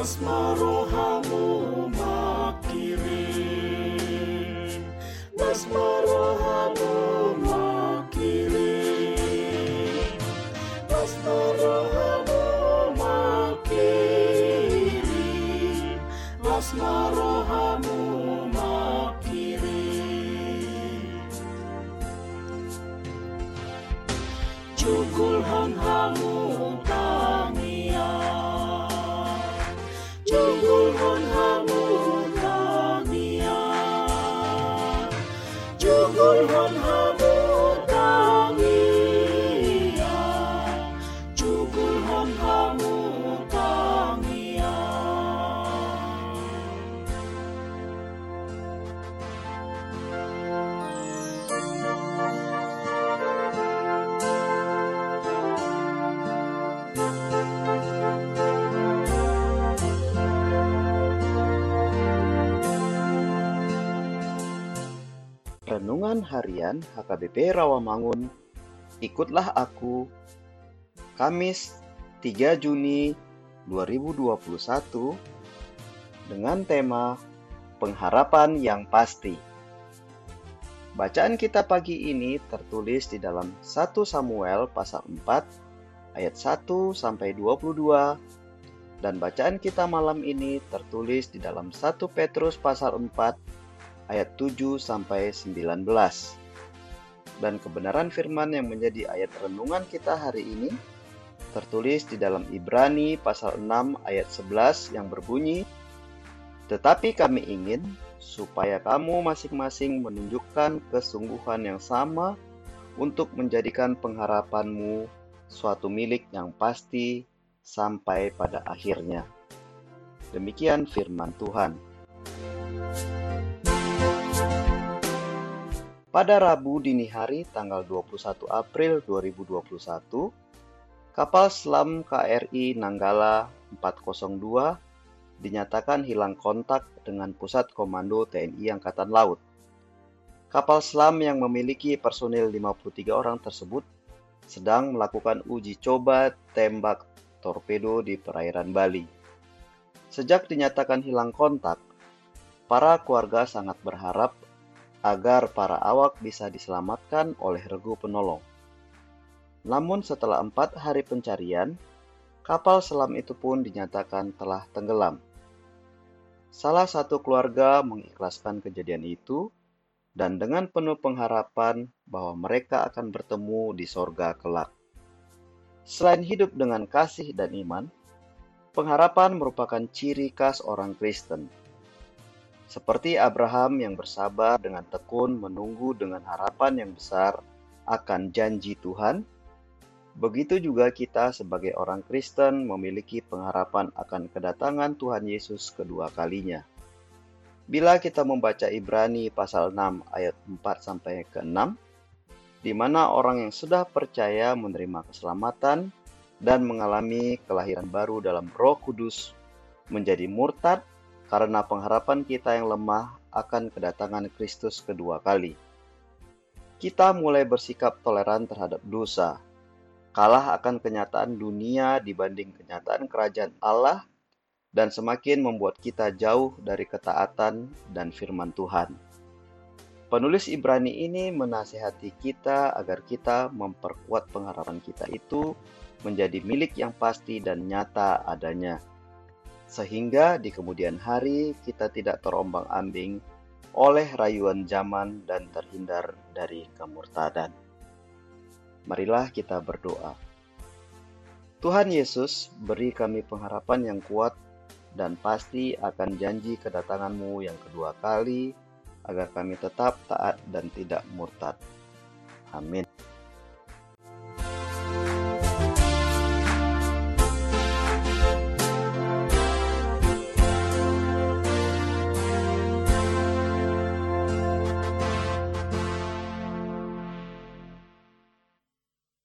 Plasma rohamu makirim Plasma rohamu makirim Plasma rohamu makirim Plasma rohamu makirim Cukul hamu Cukul Renungan Harian HKBP Rawamangun Ikutlah Aku Kamis 3 Juni 2021 dengan tema Pengharapan yang Pasti. Bacaan kita pagi ini tertulis di dalam 1 Samuel pasal 4 ayat 1 sampai 22 dan bacaan kita malam ini tertulis di dalam 1 Petrus pasal 4 ayat 7 sampai 19. Dan kebenaran firman yang menjadi ayat renungan kita hari ini tertulis di dalam Ibrani pasal 6 ayat 11 yang berbunyi Tetapi kami ingin supaya kamu masing-masing menunjukkan kesungguhan yang sama untuk menjadikan pengharapanmu suatu milik yang pasti sampai pada akhirnya. Demikian firman Tuhan. Pada Rabu dini hari tanggal 21 April 2021, kapal selam KRI Nanggala 402 dinyatakan hilang kontak dengan Pusat Komando TNI Angkatan Laut. Kapal selam yang memiliki personil 53 orang tersebut sedang melakukan uji coba tembak torpedo di perairan Bali. Sejak dinyatakan hilang kontak, para keluarga sangat berharap agar para awak bisa diselamatkan oleh regu penolong. Namun setelah empat hari pencarian, kapal selam itu pun dinyatakan telah tenggelam. Salah satu keluarga mengikhlaskan kejadian itu dan dengan penuh pengharapan bahwa mereka akan bertemu di sorga kelak. Selain hidup dengan kasih dan iman, pengharapan merupakan ciri khas orang Kristen. Seperti Abraham yang bersabar dengan tekun menunggu dengan harapan yang besar akan janji Tuhan, begitu juga kita sebagai orang Kristen memiliki pengharapan akan kedatangan Tuhan Yesus kedua kalinya. Bila kita membaca Ibrani pasal 6 ayat 4 sampai ke 6, di mana orang yang sudah percaya menerima keselamatan dan mengalami kelahiran baru dalam Roh Kudus menjadi murtad karena pengharapan kita yang lemah akan kedatangan Kristus kedua kali. Kita mulai bersikap toleran terhadap dosa, kalah akan kenyataan dunia dibanding kenyataan kerajaan Allah, dan semakin membuat kita jauh dari ketaatan dan firman Tuhan. Penulis Ibrani ini menasihati kita agar kita memperkuat pengharapan kita itu menjadi milik yang pasti dan nyata adanya sehingga di kemudian hari kita tidak terombang-ambing oleh rayuan zaman dan terhindar dari kemurtadan. Marilah kita berdoa. Tuhan Yesus, beri kami pengharapan yang kuat dan pasti akan janji kedatanganmu yang kedua kali, agar kami tetap taat dan tidak murtad. Amin.